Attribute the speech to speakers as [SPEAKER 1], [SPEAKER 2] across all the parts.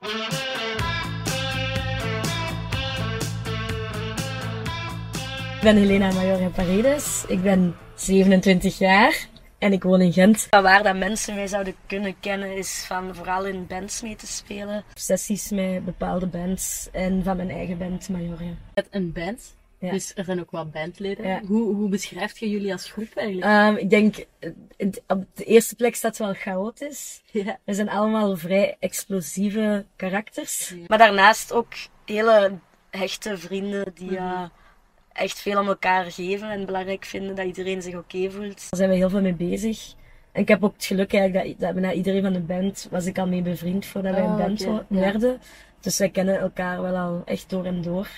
[SPEAKER 1] Ik ben Helena Majorja Paredes. Ik ben 27 jaar en ik woon in Gent. Waar dat mensen mij zouden kunnen kennen is van vooral in bands mee te spelen. Sessies met bepaalde bands en van mijn eigen band Majorja.
[SPEAKER 2] Met een band?
[SPEAKER 1] Ja.
[SPEAKER 2] Dus er zijn ook wat bandleden.
[SPEAKER 1] Ja.
[SPEAKER 2] Hoe, hoe beschrijft je jullie als groep eigenlijk?
[SPEAKER 1] Ehm, ik denk, in- op de eerste plek staat het wel chaotisch.
[SPEAKER 2] ja.
[SPEAKER 1] We zijn allemaal vrij explosieve karakters. Maar daarnaast ook hele hechte vrienden die eh, echt veel om elkaar geven en belangrijk vinden dat iedereen zich oké voelt. Daar zijn we heel veel mee bezig. En ik heb ook het geluk eigenlijk dat, dat bijna iedereen van de band was ik al mee bevriend voordat wij een
[SPEAKER 2] Oh,
[SPEAKER 1] band werden. Dus wij kennen elkaar wel al echt door en door.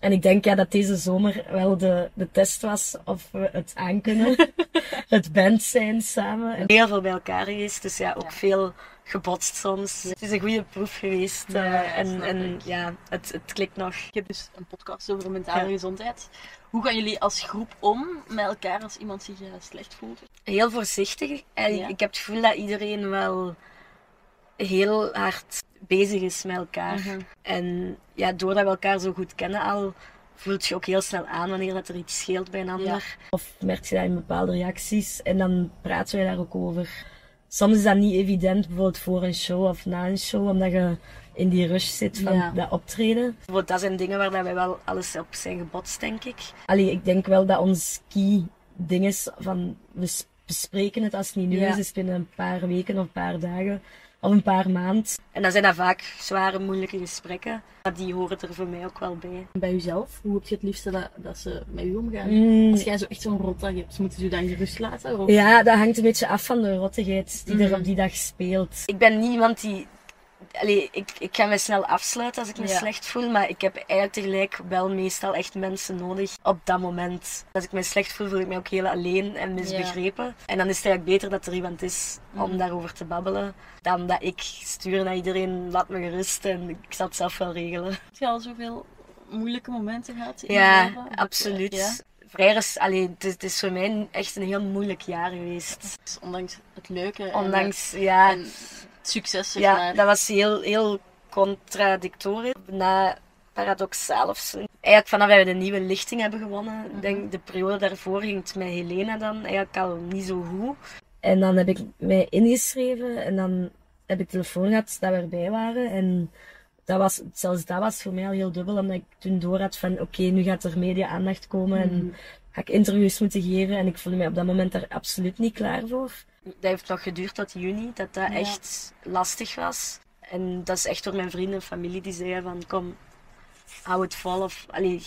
[SPEAKER 1] En ik denk ja, dat deze zomer wel de, de test was of we het aankunnen. het band zijn samen. En heel veel bij elkaar geweest, dus ja, ook veel gebotst soms. Het is een goede proef geweest.
[SPEAKER 2] Ja,
[SPEAKER 1] eh, en en
[SPEAKER 2] ik.
[SPEAKER 1] ja, het, het klikt nog.
[SPEAKER 2] Je hebt dus een podcast over mentale
[SPEAKER 1] Ja.
[SPEAKER 2] gezondheid. Hoe gaan jullie als groep om met elkaar als iemand zich eh, slecht voelt?
[SPEAKER 1] Heel voorzichtig. En
[SPEAKER 2] Ja.
[SPEAKER 1] ik heb het gevoel dat iedereen wel heel hard bezig is met elkaar.
[SPEAKER 2] Mhm.
[SPEAKER 1] En ja, doordat we elkaar zo goed kennen al, voelt je ook heel snel aan wanneer dat er iets scheelt bij een ander. Of merk je dat in bepaalde reacties en dan praten wij daar ook over. Soms is dat niet evident, bijvoorbeeld voor een show of na een show, omdat je in die rush zit van
[SPEAKER 2] Ja.
[SPEAKER 1] dat optreden. Bijvoorbeeld, dat zijn dingen waar dat wij wel alles op zijn gebotst, denk ik. Allee, ik denk wel dat ons key ding is van, we bespreken het als het niet nu
[SPEAKER 2] Ja.
[SPEAKER 1] is, is binnen een paar weken of een paar dagen of een paar maanden. En dan zijn dat vaak zware, moeilijke gesprekken. Maar die horen er voor mij ook wel bij.
[SPEAKER 2] Bij jezelf, hoe heb je het liefste dat, dat ze met u omgaan?
[SPEAKER 1] Mm,
[SPEAKER 2] Als jij zo echt zo'n rotdag hebt, moeten ze je dan gerust laten? Of?
[SPEAKER 1] Ja, dat hangt een beetje af van de rottigheid die er
[SPEAKER 2] Mhm.
[SPEAKER 1] op die dag speelt. Ik ben niet iemand die... Allee, ik, ik ga me snel afsluiten als ik me
[SPEAKER 2] Ja.
[SPEAKER 1] slecht voel, maar ik heb eigenlijk tegelijk wel meestal echt mensen nodig op dat moment. Als ik me slecht voel, voel ik me ook heel alleen en misbegrepen. En dan is het eigenlijk beter dat er iemand is om
[SPEAKER 2] Mhm.
[SPEAKER 1] daarover te babbelen, dan dat ik stuur naar iedereen, laat me gerust en ik zal het zelf wel regelen.
[SPEAKER 2] Heb je al zoveel moeilijke momenten gehad in je
[SPEAKER 1] Ja,
[SPEAKER 2] leven? Of,
[SPEAKER 1] absoluut.
[SPEAKER 2] eh, Ja?
[SPEAKER 1] Vrij res- allee, het, is, het is voor mij echt een heel moeilijk jaar geweest.
[SPEAKER 2] Dus ondanks het leuke en,
[SPEAKER 1] Ondanks, ja,
[SPEAKER 2] en succes, zeg
[SPEAKER 1] ja,
[SPEAKER 2] maar.
[SPEAKER 1] dat was heel, heel contradictorisch. Na paradoxaal of zo. Eigenlijk vanaf dat we de nieuwe lichting hebben gewonnen,
[SPEAKER 2] Mhm.
[SPEAKER 1] denk de periode daarvoor ging het met Helena dan eigenlijk al niet zo goed. En dan heb ik mij ingeschreven en dan heb ik telefoon gehad dat we erbij waren. En dat was, zelfs dat was voor mij al heel dubbel, omdat ik toen door had van oké, nu gaat er media-aandacht komen en
[SPEAKER 2] Mhm.
[SPEAKER 1] ga ik interviews moeten geven. En ik voelde mij op dat moment daar absoluut niet klaar voor. Dat heeft nog geduurd tot juni, dat dat
[SPEAKER 2] Ja.
[SPEAKER 1] echt lastig was. En dat is echt door mijn vrienden en familie die zeiden van kom, hou het vol. Of, allee,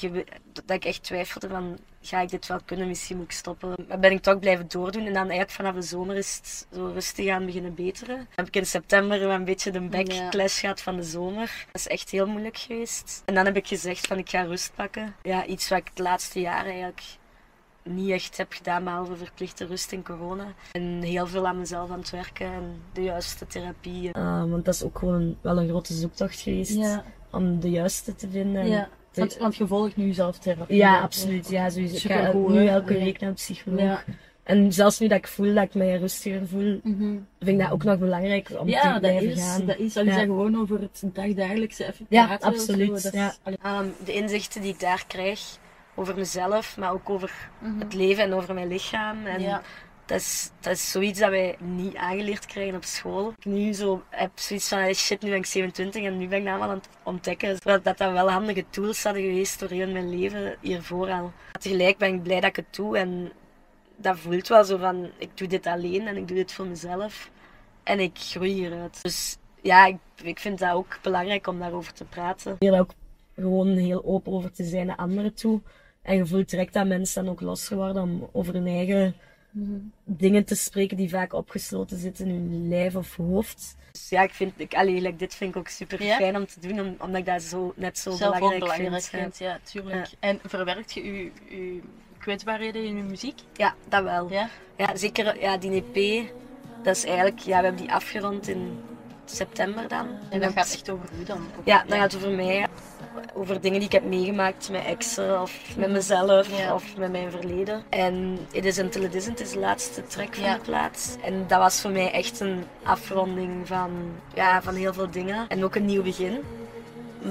[SPEAKER 1] dat ik echt twijfelde van, ga ik dit wel kunnen? Misschien moet ik stoppen. Maar ben ik toch blijven doordoen. En dan eigenlijk vanaf de zomer is het zo rustig aan beginnen beteren. Dan heb ik in september een beetje de backlash gehad van de zomer. Dat is echt heel moeilijk geweest. En dan heb ik gezegd van, ik ga rust pakken. Ja, iets wat ik de laatste jaren eigenlijk niet echt heb gedaan, behalve verplichte rust in corona. En heel veel aan mezelf aan het werken en de juiste therapie. Ah, want dat is ook gewoon wel een grote zoektocht geweest
[SPEAKER 2] Ja,
[SPEAKER 1] om de juiste te vinden.
[SPEAKER 2] ja. Want, want je volgt nu zelf therapie.
[SPEAKER 1] Ja, absoluut. Ja, sowieso. Ik ga nu elke week naar een psycholoog.
[SPEAKER 2] Ja.
[SPEAKER 1] En zelfs nu dat ik voel dat ik mij rustiger voel,
[SPEAKER 2] Mhm.
[SPEAKER 1] vind ik dat ook nog belangrijk om
[SPEAKER 2] Ja,
[SPEAKER 1] te blijven
[SPEAKER 2] is,
[SPEAKER 1] gaan.
[SPEAKER 2] dat is. Dat gewoon over het dagdagelijkse even
[SPEAKER 1] Ja,
[SPEAKER 2] zo,
[SPEAKER 1] absoluut.
[SPEAKER 2] is-
[SPEAKER 1] ja. Ehm, de inzichten die ik daar krijg over mezelf, maar ook over
[SPEAKER 2] mhm.
[SPEAKER 1] het leven en over mijn lichaam. En
[SPEAKER 2] Ja.
[SPEAKER 1] dat, is, dat is zoiets dat wij niet aangeleerd krijgen op school. Ik nu zo heb zoiets van, shit, nu ben ik 27 en nu ben ik allemaal aan het ontdekken. Terwijl dat dat wel handige tools hadden geweest door heel mijn leven hiervoor al. Tegelijk ben ik blij dat ik het doe en dat voelt wel zo van, ik doe dit alleen en ik doe dit voor mezelf. En ik groei hieruit. Dus ja, ik, ik vind dat ook belangrijk om daarover te praten. Daar ook gewoon heel open over te zijn naar anderen toe. En je voelt direct dat mensen dan ook losgeworden om over hun eigen
[SPEAKER 2] Mhm.
[SPEAKER 1] dingen te spreken die vaak opgesloten zitten in hun lijf of hoofd. Dus ja, ik vind, ik, allee, like, dit vind ik ook super
[SPEAKER 2] Ja?
[SPEAKER 1] fijn om te doen, om, omdat ik dat zo, net zo
[SPEAKER 2] zelf ook
[SPEAKER 1] belangrijk,
[SPEAKER 2] belangrijk
[SPEAKER 1] vind.
[SPEAKER 2] vindt. Ja, tuurlijk. En verwerkt je je, je kwetsbaarheden in je muziek?
[SPEAKER 1] Ja, ja, dat wel.
[SPEAKER 2] Ja.
[SPEAKER 1] Ja, zeker ja, die EP, dat is eigenlijk, ja, we hebben die afgerond in september dan.
[SPEAKER 2] En dat gaat echt over u dan?
[SPEAKER 1] Ja, dan gaat het over mij. Over dingen die ik heb meegemaakt met exen of met mezelf
[SPEAKER 2] Ja.
[SPEAKER 1] of met mijn verleden. En It is Until It Isn't is de laatste track van
[SPEAKER 2] Ja.
[SPEAKER 1] de plaats. En dat was voor mij echt een afronding van, ja, van heel veel dingen. En ook een nieuw begin.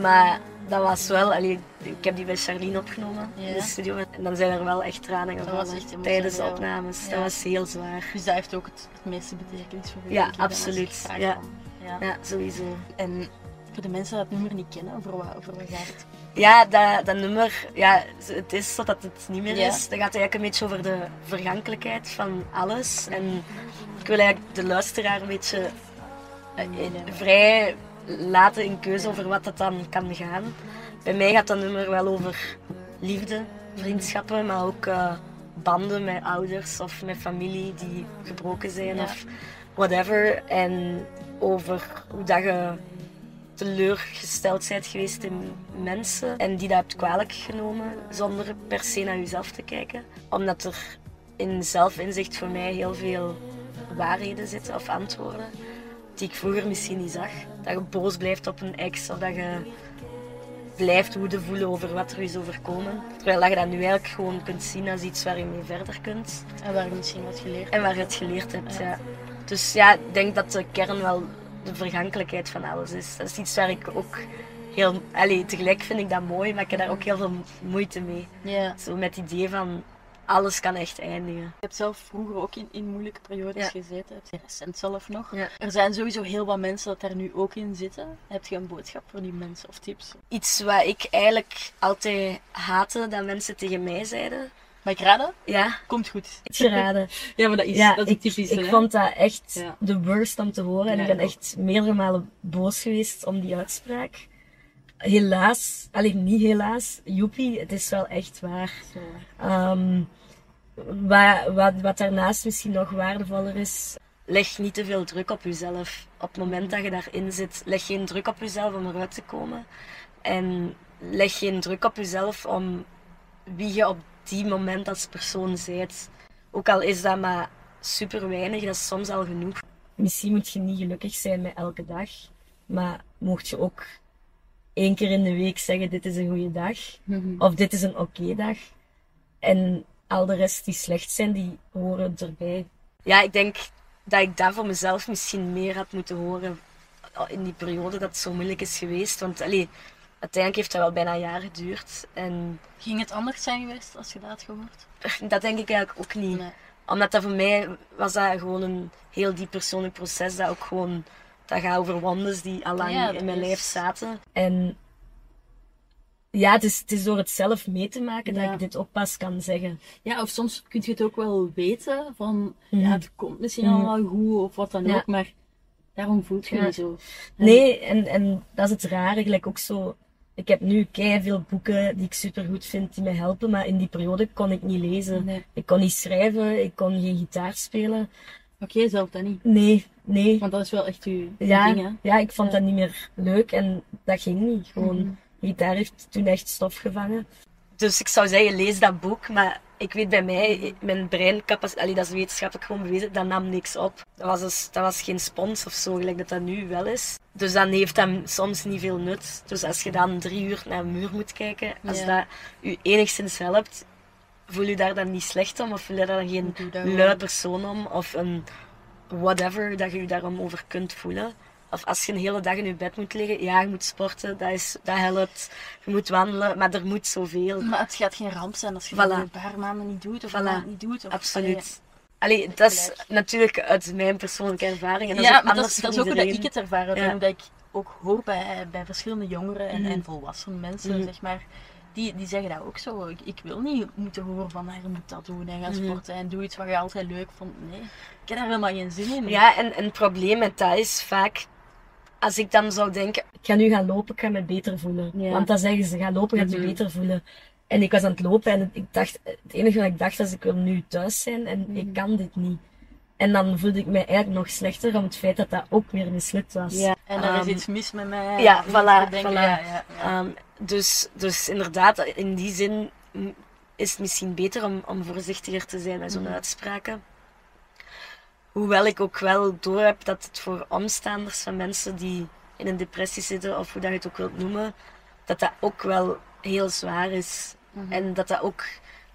[SPEAKER 1] Maar dat was wel, allee, ik heb die bij Charlene opgenomen in de studio. En dan zijn er wel echt tranen gevallen tijdens de opnames.
[SPEAKER 2] Ja.
[SPEAKER 1] Dat was heel zwaar.
[SPEAKER 2] Dus dat heeft ook het, het meeste betekenis voor u?
[SPEAKER 1] Ja,
[SPEAKER 2] je
[SPEAKER 1] absoluut. Ja.
[SPEAKER 2] van- ja.
[SPEAKER 1] Ja, sowieso.
[SPEAKER 2] En voor de mensen die dat nummer niet kennen, over wat, over wat gaat het?
[SPEAKER 1] Ja, dat, dat nummer, ja, het is totdat het niet meer
[SPEAKER 2] Ja.
[SPEAKER 1] is. Dat gaat eigenlijk een beetje over de vergankelijkheid van alles. En ik wil eigenlijk de luisteraar een beetje eh, vrij laten in keuze over wat dat dan kan gaan. Bij mij gaat dat nummer wel over liefde, vriendschappen, maar ook eh, banden met ouders of met familie die gebroken zijn
[SPEAKER 2] Ja.
[SPEAKER 1] of whatever. En over hoe dat je teleurgesteld bent geweest in mensen en die dat hebt kwalijk genomen zonder per se naar jezelf te kijken. Omdat er in zelfinzicht voor mij heel veel waarheden zitten of antwoorden die ik vroeger misschien niet zag. Dat je boos blijft op een ex of dat je blijft woede voelen over wat er is overkomen. Terwijl dat je dat nu eigenlijk gewoon kunt zien als iets waar je mee verder kunt
[SPEAKER 2] En waar je misschien wat geleerd
[SPEAKER 1] en waar je het geleerd hebt. Ja. Dus ja, ik denk dat de kern wel de vergankelijkheid van alles is. Dat is iets waar ik ook heel... Allee, tegelijk vind ik dat mooi, maar ik heb daar ook heel veel moeite mee.
[SPEAKER 2] Ja.
[SPEAKER 1] Zo met het idee van alles kan echt eindigen.
[SPEAKER 2] Je hebt zelf vroeger ook in, in moeilijke periodes
[SPEAKER 1] Ja.
[SPEAKER 2] gezeten. Heb je recent zelf nog.
[SPEAKER 1] Ja.
[SPEAKER 2] Er zijn sowieso heel wat mensen dat daar nu ook in zitten. Heb je een boodschap voor die mensen of tips?
[SPEAKER 1] Iets wat ik eigenlijk altijd haatte dat mensen tegen mij zeiden.
[SPEAKER 2] Mag ik raden?
[SPEAKER 1] Ja,
[SPEAKER 2] Komt goed.
[SPEAKER 1] geraden.
[SPEAKER 2] Ja, maar dat is,
[SPEAKER 1] Ja,
[SPEAKER 2] dat is
[SPEAKER 1] ik,
[SPEAKER 2] typisch.
[SPEAKER 1] ik
[SPEAKER 2] hè?
[SPEAKER 1] vond dat echt
[SPEAKER 2] Ja.
[SPEAKER 1] de worst om te horen. En ik ben
[SPEAKER 2] ik
[SPEAKER 1] echt meerdere malen boos geweest om die uitspraak. Helaas, alleen niet helaas, joepie, het is wel echt waar. Ehm, wat, wat, wat daarnaast misschien nog waardevoller is, leg niet te veel druk op jezelf. Op het moment dat je daarin zit, leg geen druk op jezelf om eruit te komen. En leg geen druk op jezelf om wie je op die moment als persoon bent. Ook al is dat maar super weinig, dat is soms al genoeg. Misschien moet je niet gelukkig zijn met elke dag, maar mocht je ook één keer in de week zeggen: Dit is een goede dag, of dit is een oké dag. En al de rest die slecht zijn, die horen erbij. Ja, ik denk dat ik dat voor mezelf misschien meer had moeten horen in die periode dat het zo moeilijk is geweest. Want allee, uiteindelijk heeft dat wel bijna een jaar geduurd. En
[SPEAKER 2] Ging het anders zijn geweest als je dat had gehoord?
[SPEAKER 1] dat denk ik eigenlijk ook niet.
[SPEAKER 2] Nee.
[SPEAKER 1] Omdat dat voor mij was dat gewoon een heel diep persoonlijk proces. Dat ook gewoon, dat gaat over wondes die al lang
[SPEAKER 2] Ja,
[SPEAKER 1] in mijn
[SPEAKER 2] is-
[SPEAKER 1] lijf zaten. En ja, het is, het is door het zelf mee te maken dat ik dit ook pas kan zeggen.
[SPEAKER 2] Ja, of soms kun je het ook wel weten van,
[SPEAKER 1] Mhm.
[SPEAKER 2] ja, het komt misschien
[SPEAKER 1] Mhm.
[SPEAKER 2] allemaal goed of wat dan
[SPEAKER 1] Ja.
[SPEAKER 2] ook, maar daarom voelt je
[SPEAKER 1] Ja.
[SPEAKER 2] niet zo.
[SPEAKER 1] Nee, en, en dat is het rare. Gelijk ook zo. Ik heb nu veel boeken die ik super goed vind, die mij helpen, maar in die periode kon ik niet lezen.
[SPEAKER 2] Nee.
[SPEAKER 1] Ik kon niet schrijven, ik kon geen gitaar spelen.
[SPEAKER 2] Oké, zelf dat niet.
[SPEAKER 1] Nee, nee.
[SPEAKER 2] Want dat is wel echt je, je
[SPEAKER 1] Ja,
[SPEAKER 2] ding, hè?
[SPEAKER 1] ja, ik vond
[SPEAKER 2] Ja.
[SPEAKER 1] dat niet meer leuk en dat ging niet. Gewoon,
[SPEAKER 2] Mhm.
[SPEAKER 1] gitaar heeft toen echt stof gevangen. Dus ik zou zeggen, lees dat boek, maar ik weet bij mij, mijn breincapaciteit, allee, dat is wetenschappelijk gewoon bewezen, dat nam niks op. Dat was, dus, dat was geen spons of zo, gelijk dat dat nu wel is. Dus dan heeft dat soms niet veel nut. Dus als je dan drie uur naar een muur moet kijken, als
[SPEAKER 2] Ja.
[SPEAKER 1] dat je enigszins helpt, voel je daar dan niet slecht om of voel je daar dan geen lui persoon om of een whatever dat je je daarom over kunt voelen. Of als je een hele dag in je bed moet liggen, ja, je moet sporten, dat, is, dat helpt. Je moet wandelen, maar er moet zoveel.
[SPEAKER 2] Maar het gaat geen ramp zijn als je
[SPEAKER 1] Voilà.
[SPEAKER 2] dat een paar maanden niet doet of een maand niet doet. Of,
[SPEAKER 1] Absoluut. Allee, dat is natuurlijk uit mijn persoonlijke ervaring. En dat is
[SPEAKER 2] ja,
[SPEAKER 1] ook
[SPEAKER 2] maar dat is, dat is ook hoe dat ik het ervaren
[SPEAKER 1] Ja.
[SPEAKER 2] en hoe dat ik ook hoor bij, bij verschillende jongeren en,
[SPEAKER 1] Mhm.
[SPEAKER 2] en volwassen mensen,
[SPEAKER 1] Mhm.
[SPEAKER 2] zeg maar. Die, die zeggen dat ook zo. Ik, ik wil niet moeten horen van, ah, je moet dat doen en gaan
[SPEAKER 1] Mhm.
[SPEAKER 2] sporten en doe iets wat je altijd leuk vond. Nee, ik heb daar helemaal geen zin in.
[SPEAKER 1] Ja, en, en het probleem met dat is vaak, als ik dan zou denken, ik ga nu gaan lopen, ik ga me beter voelen.
[SPEAKER 2] Ja.
[SPEAKER 1] Want dan zeggen ze, ga lopen, gaat je
[SPEAKER 2] Mhm.
[SPEAKER 1] beter voelen. En ik was aan het lopen en ik dacht, het enige wat ik dacht was, ik wil nu thuis zijn en
[SPEAKER 2] Mhm.
[SPEAKER 1] ik kan dit niet. En dan voelde ik me eigenlijk nog slechter om het feit dat dat ook weer mislukt was.
[SPEAKER 2] Ja, en er is
[SPEAKER 1] Ehm,
[SPEAKER 2] iets mis met mij.
[SPEAKER 1] ja, voilà,
[SPEAKER 2] te denken.
[SPEAKER 1] voilà.
[SPEAKER 2] Ja, ja, ja.
[SPEAKER 1] Ehm, dus, dus inderdaad, in die zin is het misschien beter om, om voorzichtiger te zijn met zo'n
[SPEAKER 2] Mhm.
[SPEAKER 1] uitspraken. Hoewel ik ook wel doorheb dat het voor omstaanders van mensen die in een depressie zitten, of hoe dat je het ook wilt noemen, dat dat ook wel heel zwaar is.
[SPEAKER 2] Mhm.
[SPEAKER 1] En dat, dat, ook,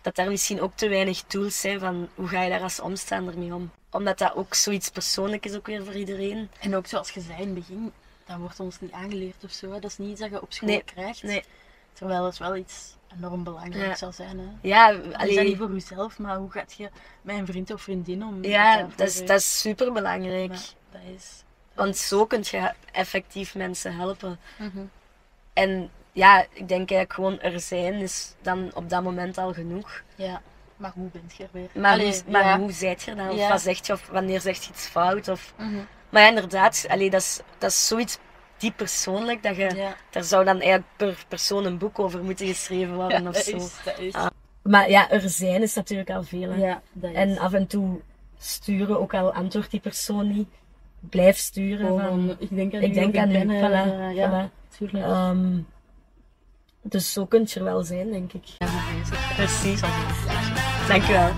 [SPEAKER 1] dat daar misschien ook te weinig tools zijn van hoe ga je daar als omstaander mee om. Omdat dat ook zoiets persoonlijk is ook weer voor iedereen.
[SPEAKER 2] En ook zoals je zei in het begin, dat wordt ons niet aangeleerd of zo. hè. Dat is niet iets dat je op school
[SPEAKER 1] Nee,
[SPEAKER 2] krijgt.
[SPEAKER 1] nee.
[SPEAKER 2] Terwijl dat wel iets enorm belangrijk
[SPEAKER 1] Ja.
[SPEAKER 2] zal zijn. Hè.
[SPEAKER 1] Ja,
[SPEAKER 2] Alleen... Is dat
[SPEAKER 1] allee,
[SPEAKER 2] niet voor jezelf, maar hoe gaat je een vriend of vriendin om?
[SPEAKER 1] ja dat is, dat is super belangrijk.
[SPEAKER 2] Ja, dat is...
[SPEAKER 1] Want zo kun je effectief mensen helpen.
[SPEAKER 2] Mhm.
[SPEAKER 1] En ja, ik denk eigenlijk gewoon er zijn is dan op dat moment al genoeg.
[SPEAKER 2] Ja, maar hoe bent je er weer?
[SPEAKER 1] Maar,
[SPEAKER 2] Allee,
[SPEAKER 1] hoe, maar
[SPEAKER 2] ja.
[SPEAKER 1] hoe zijt je dan? Of wat zeg je? Of wanneer zegt je iets fout? Of...
[SPEAKER 2] Mhm.
[SPEAKER 1] Maar ja, inderdaad, allee, dat, is, dat is zoiets diep persoonlijk dat je...
[SPEAKER 2] Ja,
[SPEAKER 1] Daar zou dan eigenlijk per persoon een boek over moeten geschreven worden
[SPEAKER 2] ja
[SPEAKER 1] of zo.
[SPEAKER 2] is... Dat is.
[SPEAKER 1] Ah. Maar ja, er zijn is natuurlijk al veel. hè.
[SPEAKER 2] Ja, dat is.
[SPEAKER 1] En af en toe sturen, ook al antwoordt die persoon niet, blijf sturen.
[SPEAKER 2] Gewoon,
[SPEAKER 1] van,
[SPEAKER 2] ik denk aan
[SPEAKER 1] ik denk aan u,
[SPEAKER 2] ben, eh,
[SPEAKER 1] voilà,
[SPEAKER 2] ja,
[SPEAKER 1] voilà.
[SPEAKER 2] tuurlijk.
[SPEAKER 1] Ehm, dus zo kun je er wel zijn, denk ik.
[SPEAKER 2] Ja.
[SPEAKER 1] Precies. Dankjewel.